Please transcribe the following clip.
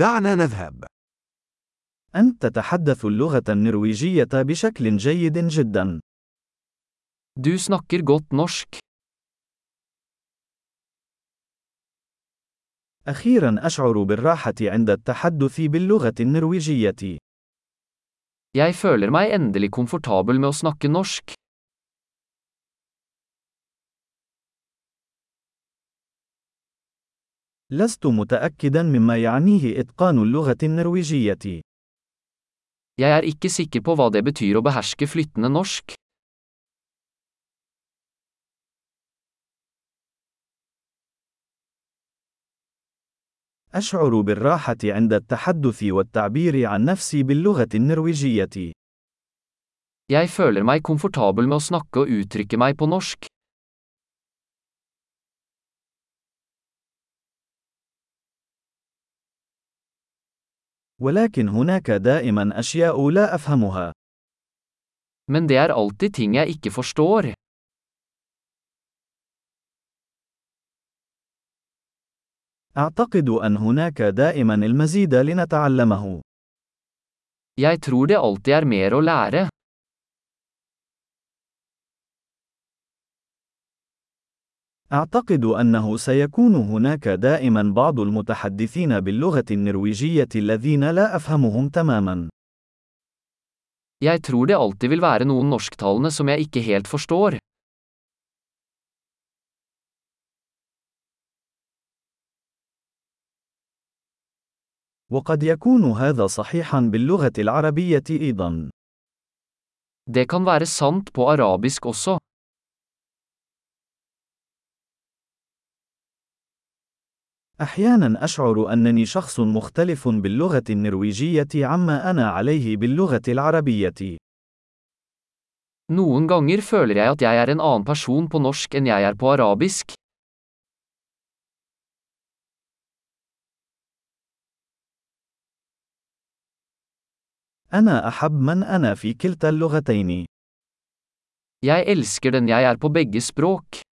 دعنا نذهب. أنت تتحدث اللغة النرويجية بشكل جيد جدا. Du snakker godt norsk. أخيرا أشعر بالراحة عند التحدث باللغة النرويجية. Jeg føler meg endelig komfortabel med å snakke norsk. لست متأكدا مما يعنيه إتقان اللغة النرويجية. Jeg er ikke sikker på hva det betyr å beherske flyttende norsk. أشعر بالراحة عند التحدث والتعبير عن نفسي باللغة النرويجية. Jeg føler meg komfortabel med å snakke og uttrykke meg på norsk. ولكن هناك دائما أشياء لا أفهمها. Men det er alltid ting jeg ikke forstår. أعتقد أن هناك دائما المزيد لنتعلمه. Jeg tror det alltid er mer å lære. أعتقد أنه سيكون هناك دائما بعض المتحدثين باللغة النرويجية الذين لا أفهمهم تماما. Jeg tror det alltid vil være noen norsktalende som jeg ikke helt forstår. وقد يكون هذا صحيحا باللغة العربية أيضا. Det kan være sant på arabisk også. أحيانا أشعر أنني شخص مختلف باللغة النرويجية عما أنا عليه باللغة العربية. Noen ganger føler jeg at jeg er en annen person på norsk enn jeg er på arabisk. أنا أحب من أنا في كلتا اللغتين. Jeg elsker den jeg er på begge språk.